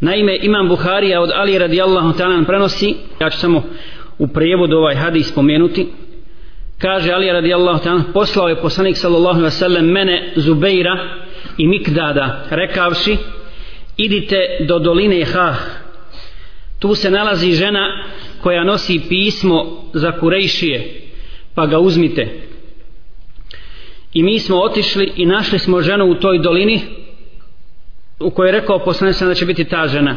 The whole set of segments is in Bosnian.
Naime, Imam Buharija od Ali radijallahu ta'ala prenosi, ja ću samo u prijevodu ovaj hadis spomenuti, kaže Ali radijallahu ta'ala, poslao je poslanik sallallahu alaihi sallam mene Zubeira i Mikdada, rekavši, idite do doline Hah, tu se nalazi žena koja nosi pismo za Kurejšije, pa ga uzmite. I mi smo otišli i našli smo ženu u toj dolini, u kojoj je rekao poslanik da će biti ta žena.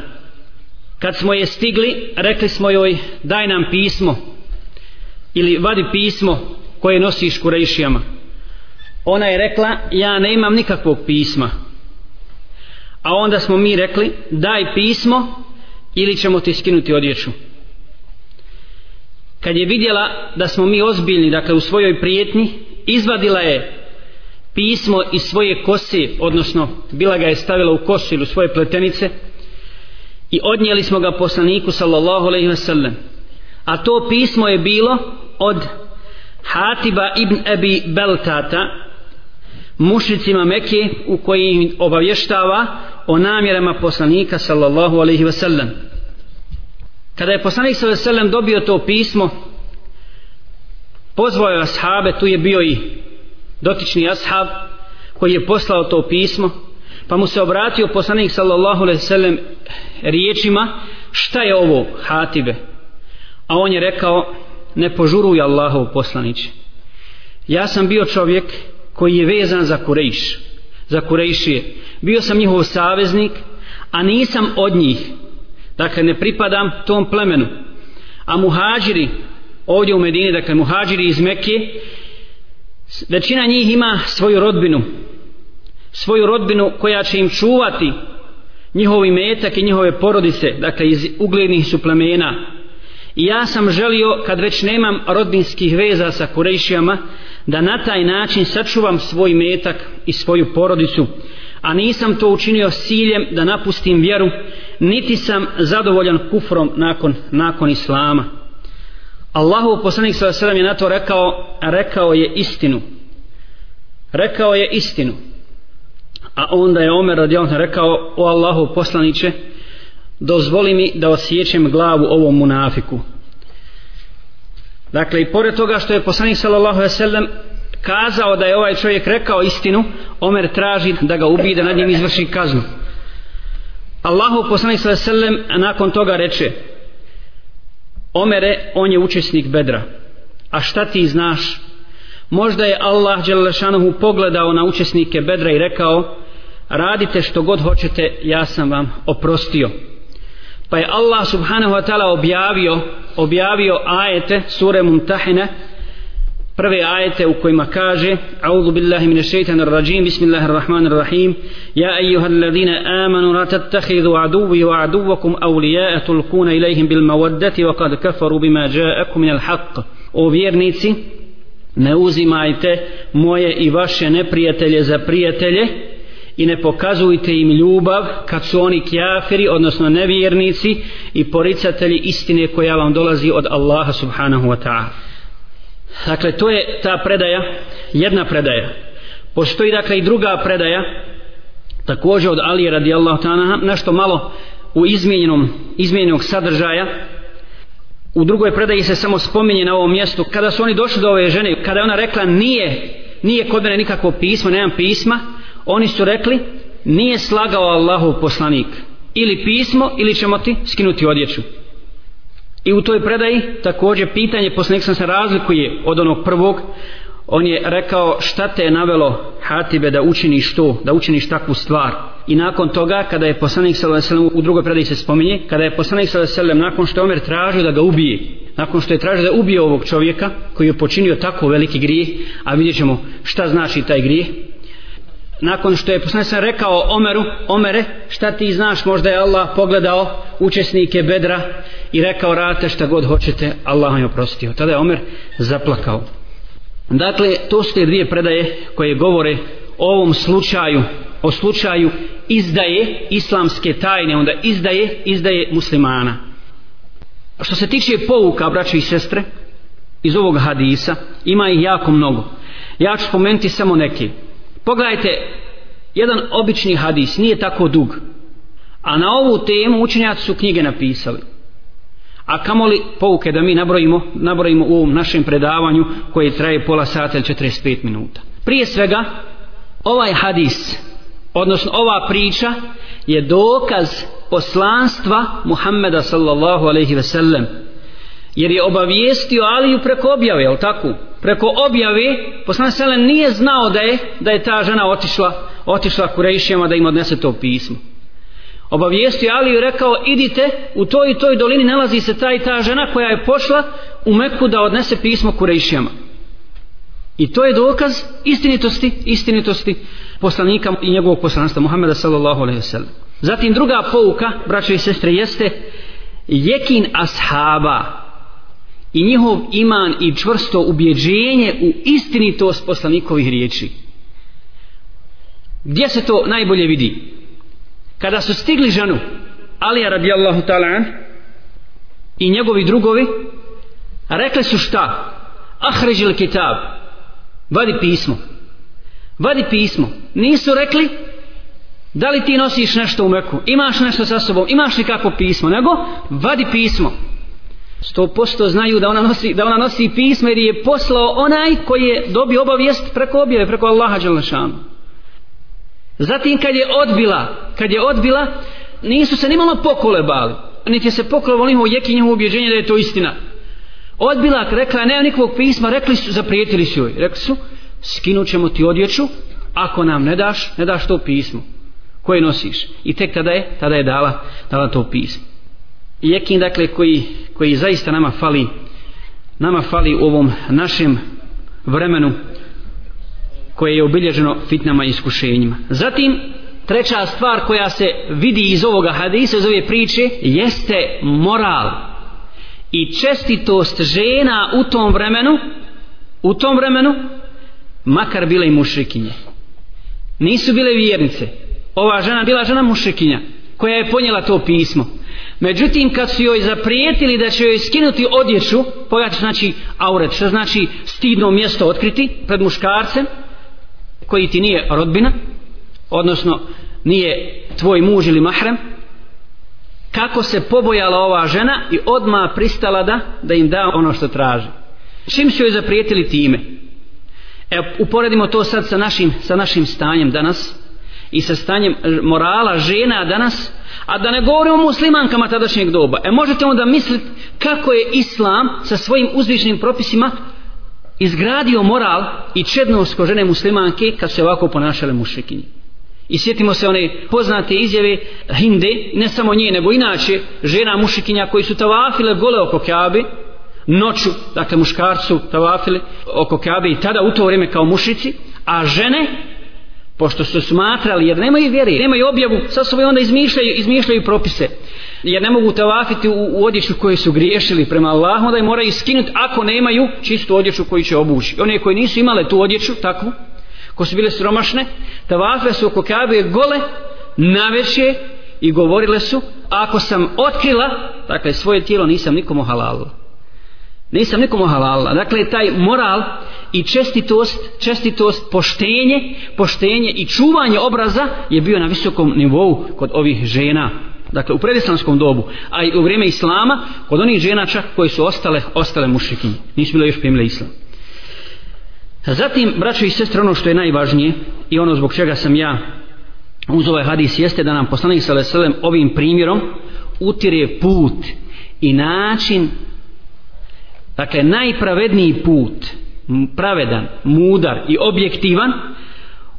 Kad smo je stigli, rekli smo joj daj nam pismo ili vadi pismo koje nosiš kurejšijama. Ona je rekla ja ne imam nikakvog pisma. A onda smo mi rekli daj pismo ili ćemo ti skinuti odjeću. Kad je vidjela da smo mi ozbiljni, dakle u svojoj prijetnji, izvadila je pismo iz svoje kose, odnosno bila ga je stavila u kosu ili u svoje pletenice i odnijeli smo ga poslaniku sallallahu alaihi ve sellem. A to pismo je bilo od Hatiba ibn Ebi Beltata, mušnicima Mekije u koji obavještava o namjerama poslanika sallallahu alaihi ve sellem. Kada je poslanik sallallahu alaihi ve sellem dobio to pismo, pozvao je ashabe, tu je bio i dotični ashab koji je poslao to pismo pa mu se obratio poslanik sallallahu alejhi ve sellem riječima šta je ovo hatibe a on je rekao ne požuruj Allahov poslanice ja sam bio čovjek koji je vezan za Kurejš za Kurejšije bio sam njihov saveznik a nisam od njih dakle ne pripadam tom plemenu a muhađiri ovdje u Medini dakle muhađiri iz Mekije većina njih ima svoju rodbinu svoju rodbinu koja će im čuvati njihovi metak i njihove porodice dakle iz uglednih su plemena i ja sam želio kad već nemam rodbinskih veza sa Kurejšijama da na taj način sačuvam svoj metak i svoju porodicu a nisam to učinio s ciljem da napustim vjeru niti sam zadovoljan kufrom nakon, nakon islama Allahu poslanik sa sedam je na to rekao rekao je istinu rekao je istinu a onda je Omer radijalno rekao o Allahu poslaniće dozvoli mi da osjećam glavu ovom munafiku dakle i pored toga što je poslanik sallallahu alaihi sallam kazao da je ovaj čovjek rekao istinu Omer traži da ga ubije da nad njim izvrši kaznu Allahu poslanik sallallahu alaihi sallam nakon toga reče Omere, on je učesnik bedra. A šta ti znaš? Možda je Allah Đelešanohu pogledao na učesnike bedra i rekao radite što god hoćete, ja sam vam oprostio. Pa je Allah subhanahu wa ta'ala objavio, objavio ajete sure Mumtahine prve ajete u kojima kaže A'udhu billahi min ashshaytanir rajim Bismillahirrahmanirrahim Ja ayyuhal ladhina amanu la tattakhidhu aduwi wa aduwakum awliya'a tulquna ilayhim bil mawaddati wa qad kafaru bima ja'akum min al haqq O vjernici ne uzimajte moje i vaše neprijatelje za prijatelje i ne pokazujte im ljubav kad su oni kjafiri, odnosno nevjernici i poricatelji istine koja vam dolazi od Allaha subhanahu wa ta'ala dakle to je ta predaja jedna predaja postoji dakle i druga predaja također od Alije radijallahu ta'ala nešto malo u izmijenjenom izmijenjenog sadržaja u drugoj predaji se samo spominje na ovom mjestu kada su oni došli do ove žene kada je ona rekla nije nije kod mene nikakvo pismo, nemam pisma oni su rekli nije slagao Allahov poslanik ili pismo ili ćemo ti skinuti odjeću I u toj predaji također pitanje poslanik sam se razlikuje od onog prvog. On je rekao šta te je navelo Hatibe da učiniš to, da učiniš takvu stvar. I nakon toga kada je poslanik sallallahu alejhi ve sellem u drugoj predaji se spominje, kada je poslanik sallallahu alejhi ve sellem nakon što je Omer tražio da ga ubije, nakon što je tražio da ubije ovog čovjeka koji je počinio tako veliki grijeh, a vidjet ćemo šta znači taj grijeh, nakon što je poslanik rekao Omeru, Omere, šta ti znaš, možda je Allah pogledao učesnike bedra i rekao rate šta god hoćete, Allah vam je oprostio. Tada je Omer zaplakao. Dakle, to su te dvije predaje koje govore o ovom slučaju, o slučaju izdaje islamske tajne, onda izdaje, izdaje muslimana. Što se tiče pouka, braće i sestre, iz ovog hadisa, ima ih jako mnogo. Ja ću spomenuti samo neke. Pogledajte, jedan obični hadis nije tako dug, a na ovu temu učenjaci su knjige napisali. A kamoli pouke da mi nabrojimo, nabrojimo u ovom našem predavanju koje traje pola sata ili 45 minuta. Prije svega, ovaj hadis, odnosno ova priča, je dokaz poslanstva Muhammeda sallallahu alaihi ve sellem. Jer je obavijestio Aliju preko objave, je tako? preko objave poslanik sele nije znao da je da je ta žena otišla otišla kurejšijama da im odnese to pismo obavijestio Ali i rekao idite u toj i toj dolini nalazi se ta i ta žena koja je pošla u Meku da odnese pismo kurejšijama i to je dokaz istinitosti istinitosti poslanika i njegovog poslanstva Muhammeda sallallahu alaihi wasallam zatim druga pouka braće i sestre jeste jekin ashaba i njihov iman i čvrsto ubjeđenje u istinitost poslanikovih riječi. Gdje se to najbolje vidi? Kada su stigli ženu Alija radijallahu ta'ala i njegovi drugovi rekli su šta? Ahređil kitab vadi pismo vadi pismo nisu rekli da li ti nosiš nešto u meku imaš nešto sa sobom imaš li kako pismo nego vadi pismo sto posto znaju da ona nosi, da ona nosi pismo jer je poslao onaj koji je dobio obavijest preko objave, preko Allaha Đalešanu. Zatim kad je odbila, kad je odbila, nisu se nimalo pokole bali, niti se pokole volim u jeki njihovo ubjeđenje da je to istina. Odbila, rekla je, nema nikakvog pisma, rekli su, zaprijetili su joj, rekli su, skinut ćemo ti odjeću, ako nam ne daš, ne daš to pismo koje nosiš. I tek tada je, tada je dala, dala to pismo. Jekin, dakle, koji koji zaista nama fali nama fali u ovom našem vremenu koje je obilježeno fitnama i iskušenjima zatim treća stvar koja se vidi iz ovoga hadisa iz ove priče jeste moral i čestitost žena u tom vremenu u tom vremenu makar bile i mušrikinje nisu bile vjernice ova žena bila žena mušrikinja koja je ponijela to pismo Međutim, kad su joj zaprijetili da će joj skinuti odjeću, pojati znači auret, što znači stidno mjesto otkriti pred muškarcem, koji ti nije rodbina, odnosno nije tvoj muž ili mahrem, kako se pobojala ova žena i odma pristala da, da im da ono što traži. Čim su joj zaprijetili time? E, uporedimo to sad sa našim, sa našim stanjem danas i sa stanjem morala žena danas, A da ne govorimo muslimankama tadašnjeg doba. E možete onda misliti kako je islam sa svojim uzvišnim propisima izgradio moral i čednost ko žene muslimanke kad se ovako ponašale mušikinje. I sjetimo se one poznate izjave Hinde, ne samo nje, nego inače žena mušikinja koji su tavafile gole oko Kjabe, noću, dakle muškarcu tavafile oko Kjabe i tada u to vrijeme kao mušici, a žene pošto su smatrali, jer nemaju vjere, nemaju objavu, sad su onda izmišljaju, izmišljaju propise, jer ne mogu tavafiti u, u odjeću koju su griješili prema Allahu, onda je moraju skinuti ako nemaju čistu odjeću koju će obući. One koji nisu imale tu odjeću, takvu, ko su bile sromašne, tavafe su oko kabe gole, naveće i govorile su, ako sam otkrila, dakle svoje tijelo nisam nikomu halalila. Nisam nikom ohavala. Dakle, taj moral i čestitost, čestitost, poštenje, poštenje i čuvanje obraza je bio na visokom nivou kod ovih žena. Dakle, u predislamskom dobu, a i u vrijeme islama, kod onih žena čak koji su ostale, ostale mušikim. Nisu bilo još primile islam. Zatim, braćo i sestre, ono što je najvažnije i ono zbog čega sam ja uz ovaj hadis jeste da nam poslanik sa ovim primjerom utire put i način dakle najpravedniji put pravedan, mudar i objektivan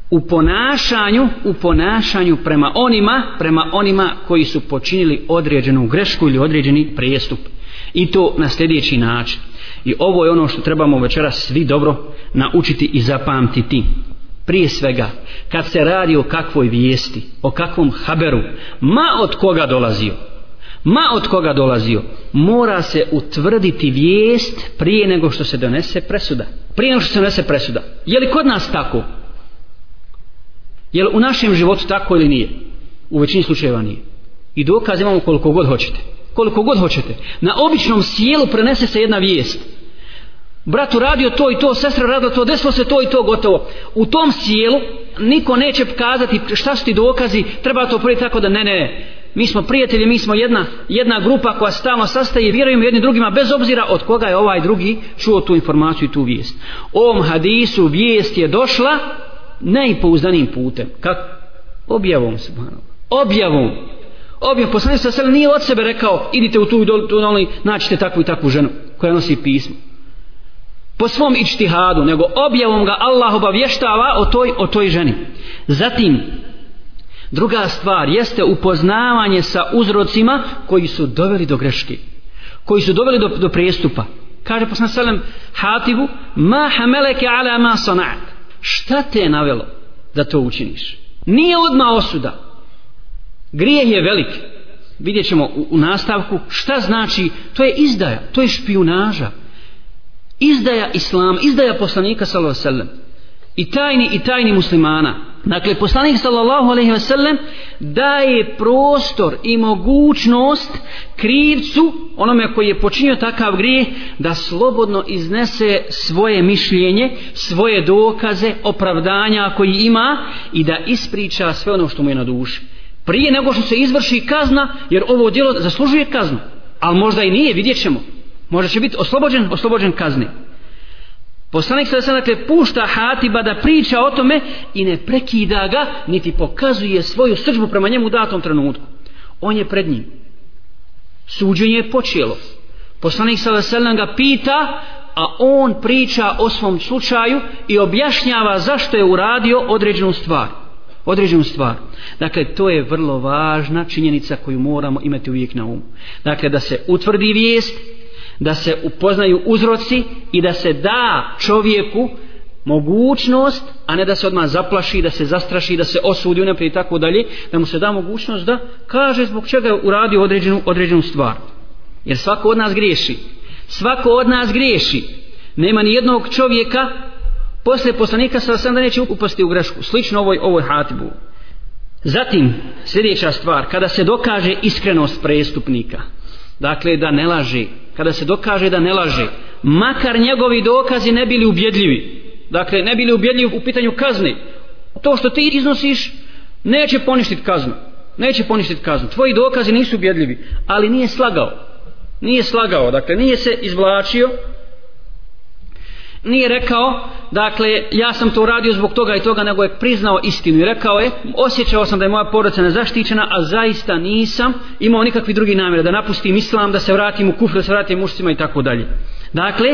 u ponašanju u ponašanju prema onima prema onima koji su počinili određenu grešku ili određeni prijestup i to na sljedeći način i ovo je ono što trebamo večeras svi dobro naučiti i zapamtiti prije svega kad se radi o kakvoj vijesti o kakvom haberu ma od koga dolazio ma od koga dolazio mora se utvrditi vijest prije nego što se donese presuda prije nego što se donese presuda je li kod nas tako je li u našem životu tako ili nije u većini slučajeva nije i dokaz imamo koliko god hoćete koliko god hoćete na običnom sjelu prenese se jedna vijest brat uradio to i to sestra radila to, desilo se to i to gotovo u tom sjelu niko neće kazati šta su ti dokazi treba to prije tako da ne ne ne mi smo prijatelji, mi smo jedna, jedna grupa koja stalno sastaje, vjerujemo jednim drugima bez obzira od koga je ovaj drugi čuo tu informaciju i tu vijest. Ovom hadisu vijest je došla najpouzdanim putem. Kak? Objavom se, Objavom. Objavom. Poslanik sa sele nije od sebe rekao idite u tu i tu na naćite takvu i takvu ženu koja nosi pismo. Po svom ičtihadu, nego objavom ga Allah obavještava o toj, o toj ženi. Zatim, Druga stvar jeste upoznavanje sa uzrocima koji su doveli do greške, koji su doveli do, do prijestupa. Kaže poslan Salem Hatibu, ma hameleke ala ma sanat. Šta te je navelo da to učiniš? Nije odma osuda. Grijeh je velik. Vidjet ćemo u, u nastavku šta znači, to je izdaja, to je špijunaža. Izdaja islama, izdaja poslanika sallallahu alejhi ve sellem. I tajni i tajni muslimana. Dakle, poslanik sallallahu alaihi ve sellem daje prostor i mogućnost krivcu, onome koji je počinio takav grije, da slobodno iznese svoje mišljenje, svoje dokaze, opravdanja koji ima i da ispriča sve ono što mu je na duši. Prije nego što se izvrši kazna, jer ovo djelo zaslužuje kaznu, ali možda i nije, vidjet ćemo. Možda će biti oslobođen, oslobođen kazni. Poslanik sada se dakle pušta Hatiba da priča o tome i ne prekida ga, niti pokazuje svoju srđbu prema njemu u datom trenutku. On je pred njim. Suđenje je počelo. Poslanik sada se ga pita, a on priča o svom slučaju i objašnjava zašto je uradio određenu stvar. Određenu stvar. Dakle, to je vrlo važna činjenica koju moramo imati uvijek na umu. Dakle, da se utvrdi vijest da se upoznaju uzroci i da se da čovjeku mogućnost, a ne da se odmah zaplaši, da se zastraši, da se osudi unaprijed i tako dalje, da mu se da mogućnost da kaže zbog čega je uradio određenu, određenu stvar. Jer svako od nas griješi. Svako od nas griješi. Nema ni jednog čovjeka posle poslanika sa sam da neće upasti u grešku. Slično ovoj, ovoj hatibu. Zatim, sljedeća stvar, kada se dokaže iskrenost prestupnika, dakle da ne laži kada se dokaže da ne laži makar njegovi dokazi ne bili ubjedljivi dakle ne bili ubjedljivi u pitanju kazni to što ti iznosiš neće poništiti kaznu neće poništiti kaznu tvoji dokazi nisu ubjedljivi ali nije slagao nije slagao dakle nije se izvlačio nije rekao dakle ja sam to uradio zbog toga i toga nego je priznao istinu i rekao je osjećao sam da je moja porodica nezaštićena a zaista nisam imao nikakvi drugi namjer da napustim islam da se vratim u kufru, da se vratim mušcima i tako dalje dakle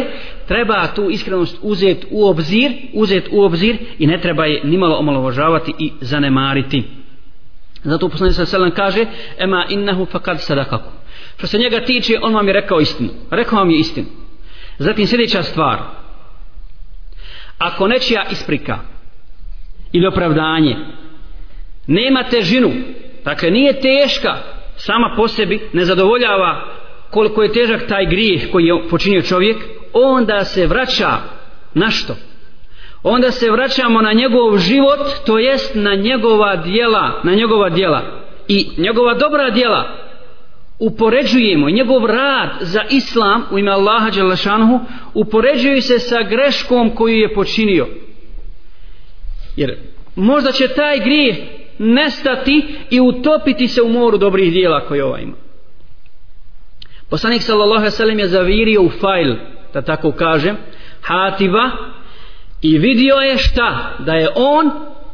treba tu iskrenost uzet u obzir uzet u obzir i ne treba je nimalo omalovažavati i zanemariti zato poslanik sa selam kaže ema innahu fakad sadakaku što se njega tiče on vam je rekao istinu rekao vam je istinu Zatim sljedeća stvar, ako nečija isprika ili opravdanje nema težinu dakle nije teška sama po sebi ne zadovoljava koliko je težak taj grijeh koji je počinio čovjek onda se vraća na što onda se vraćamo na njegov život to jest na njegova djela na njegova djela i njegova dobra djela upoređujemo njegov rad za islam u ime Allaha Đalešanhu upoređuju se sa greškom koju je počinio jer možda će taj grijeh nestati i utopiti se u moru dobrih dijela koje ova ima poslanik sallallahu alaihi je zavirio u fajl da tako kažem hativa i vidio je šta da je on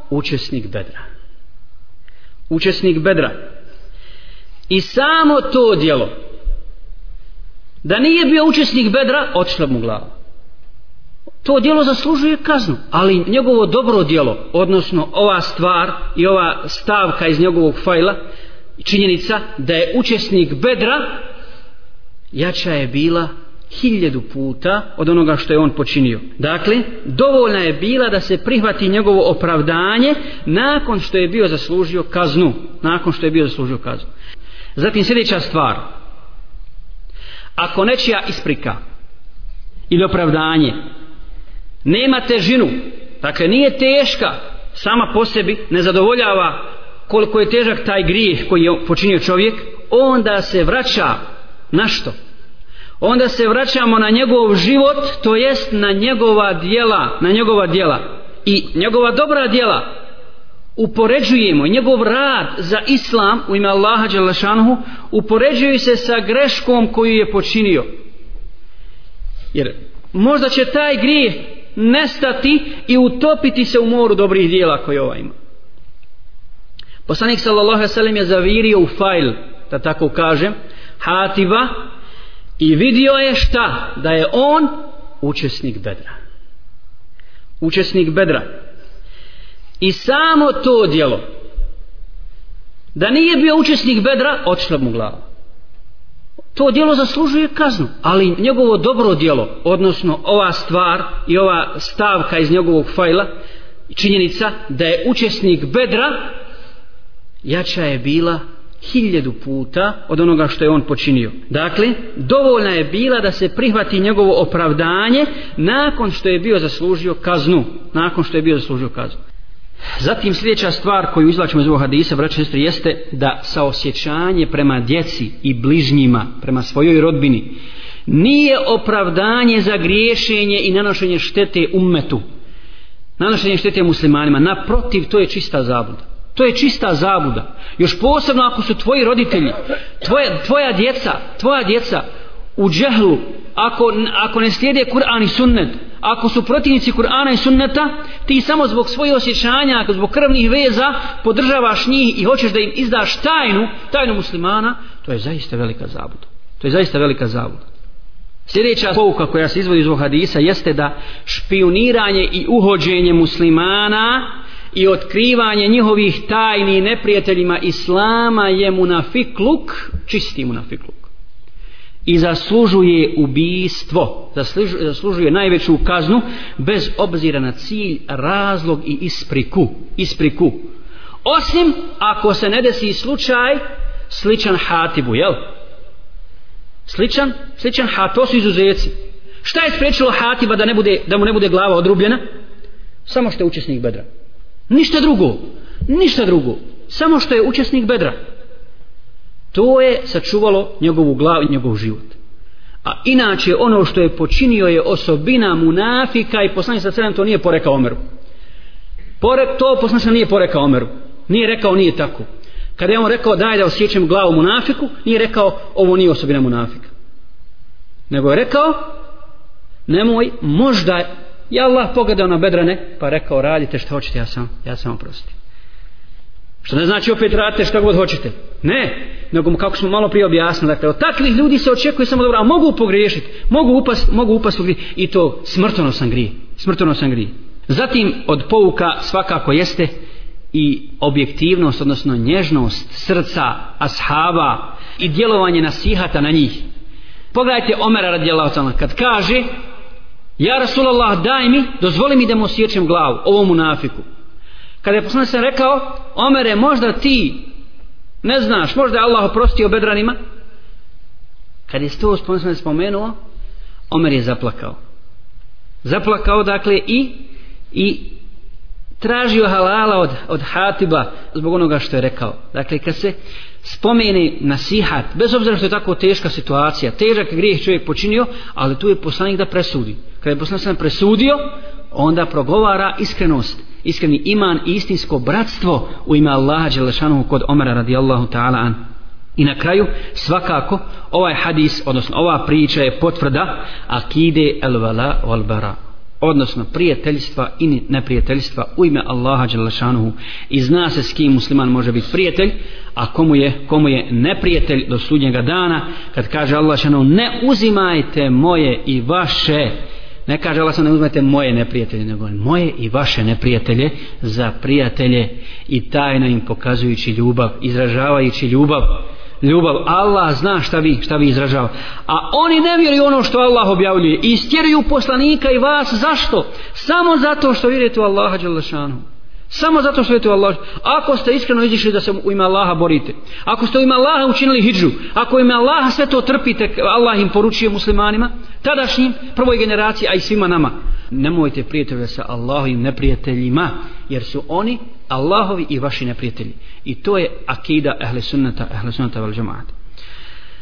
učesnik bedra učesnik bedra i samo to djelo da nije bio učesnik bedra otišla mu glava to djelo zaslužuje kaznu ali njegovo dobro djelo odnosno ova stvar i ova stavka iz njegovog fajla činjenica da je učesnik bedra jača je bila hiljedu puta od onoga što je on počinio. Dakle, dovoljna je bila da se prihvati njegovo opravdanje nakon što je bio zaslužio kaznu. Nakon što je bio zaslužio kaznu. Zatim sljedeća stvar. Ako nečija isprika ili opravdanje nema težinu, dakle nije teška sama po sebi, ne zadovoljava koliko je težak taj grijeh koji je počinio čovjek, onda se vraća na što? Onda se vraćamo na njegov život, to jest na njegova dijela, na njegova dijela i njegova dobra dijela, upoređujemo njegov rad za islam u ime Allaha Đalešanhu upoređuju se sa greškom koju je počinio jer možda će taj grijeh nestati i utopiti se u moru dobrih dijela koje ova ima poslanik sallallahu sallam je zavirio u fajl da tako kažem hativa i vidio je šta da je on učesnik bedra učesnik bedra i samo to djelo da nije bio učesnik bedra odšla mu glava to djelo zaslužuje kaznu ali njegovo dobro djelo odnosno ova stvar i ova stavka iz njegovog fajla činjenica da je učesnik bedra jača je bila hiljedu puta od onoga što je on počinio. Dakle, dovoljna je bila da se prihvati njegovo opravdanje nakon što je bio zaslužio kaznu. Nakon što je bio zaslužio kaznu. Zatim sljedeća stvar koju izlačimo iz ovog hadisa, braće sestre, jeste da saosjećanje prema djeci i bližnjima, prema svojoj rodbini, nije opravdanje za griješenje i nanošenje štete ummetu, nanošenje štete muslimanima. Naprotiv, to je čista zabluda. To je čista zabluda. Još posebno ako su tvoji roditelji, tvoja, tvoja djeca, tvoja djeca u džehlu, ako, ako ne slijede Kur'an i sunnet, ako su protivnici Kur'ana i Sunneta, ti samo zbog svojih osjećanja, ako zbog krvnih veza podržavaš njih i hoćeš da im izdaš tajnu, tajnu muslimana, to je zaista velika zabuda. To je zaista velika zabuda. Sljedeća pouka koja se izvodi iz ovog hadisa jeste da špioniranje i uhođenje muslimana i otkrivanje njihovih tajni neprijateljima islama je munafikluk, čisti munafikluk i zaslužuje ubijstvo, zaslužuje najveću kaznu bez obzira na cilj, razlog i ispriku. ispriku. Osim ako se ne desi slučaj sličan hatibu, jel? Sličan, sličan hat, to su izuzetci. Šta je sprečilo hatiba da, ne bude, da mu ne bude glava odrubljena? Samo što je učesnik bedra. Ništa drugo, ništa drugo. Samo što je učesnik bedra. To je sačuvalo njegovu glavu i njegov život. A inače ono što je počinio je osobina munafika i poslanik sa sredem to nije porekao Omeru. Pore, to poslanik sa nije porekao Omeru. Nije rekao nije tako. Kada je on rekao daj da osjećam glavu munafiku, nije rekao ovo nije osobina munafika. Nego je rekao nemoj, možda je Allah pogledao na bedrane pa rekao radite što hoćete, ja sam, ja sam oprostio. Što ne znači opet radite šta god hoćete. Ne, nego kako smo malo prije objasnili, dakle, od takvih ljudi se očekuje samo dobro, a mogu pogriješiti, mogu upas, mogu upas u grije. i to smrtono sam grije, smrtono sam grije. Zatim, od pouka svakako jeste i objektivnost, odnosno nježnost srca, ashaba i djelovanje nasihata na njih. Pogledajte Omera radijallahu ta'ala, kad kaže, Ja Rasulallah, daj mi, dozvoli mi da mu osjećam glavu, ovom munafiku kada je poslanik sam rekao Omere možda ti ne znaš možda je Allah oprostio bedranima kada je to poslanik spomenuo Omer je zaplakao zaplakao dakle i i tražio halala od, od Hatiba zbog onoga što je rekao dakle kad se spomeni nasihat bez obzira što je tako teška situacija težak grijeh čovjek počinio ali tu je poslanik da presudi kada je poslanik sam presudio onda progovara iskrenost iskreni iman i istinsko bratstvo u ime Allaha Đelešanuhu kod Omara radijallahu ta'ala an. I na kraju, svakako, ovaj hadis, odnosno ova priča je potvrda akide el vala wal bara odnosno prijateljstva i neprijateljstva u ime Allaha Đelešanuhu i zna se s kim musliman može biti prijatelj a komu je, komu je neprijatelj do sudnjega dana kad kaže Allah Đelešanuhu ne uzimajte moje i vaše prijatelje ne kaže Allah ne uzmete moje neprijatelje nego moje i vaše neprijatelje za prijatelje i tajna im pokazujući ljubav izražavajući ljubav ljubav Allah zna šta vi šta vi izražava a oni ne vjeruju ono što Allah objavljuje istjeruju poslanika i vas zašto samo zato što vjerujete u Allaha dželle Samo zato što je to Allah. Ako ste iskreno izišli da se u ime Allaha borite. Ako ste u ime Allaha učinili hijđu. Ako u ime Allaha sve to trpite. Allah im poručuje muslimanima. Tadašnjim, prvoj generaciji, a i svima nama. Nemojte prijatelje sa Allahovim neprijateljima. Jer su oni Allahovi i vaši neprijatelji. I to je akida ehle sunnata, ehle sunnata vel džamaata.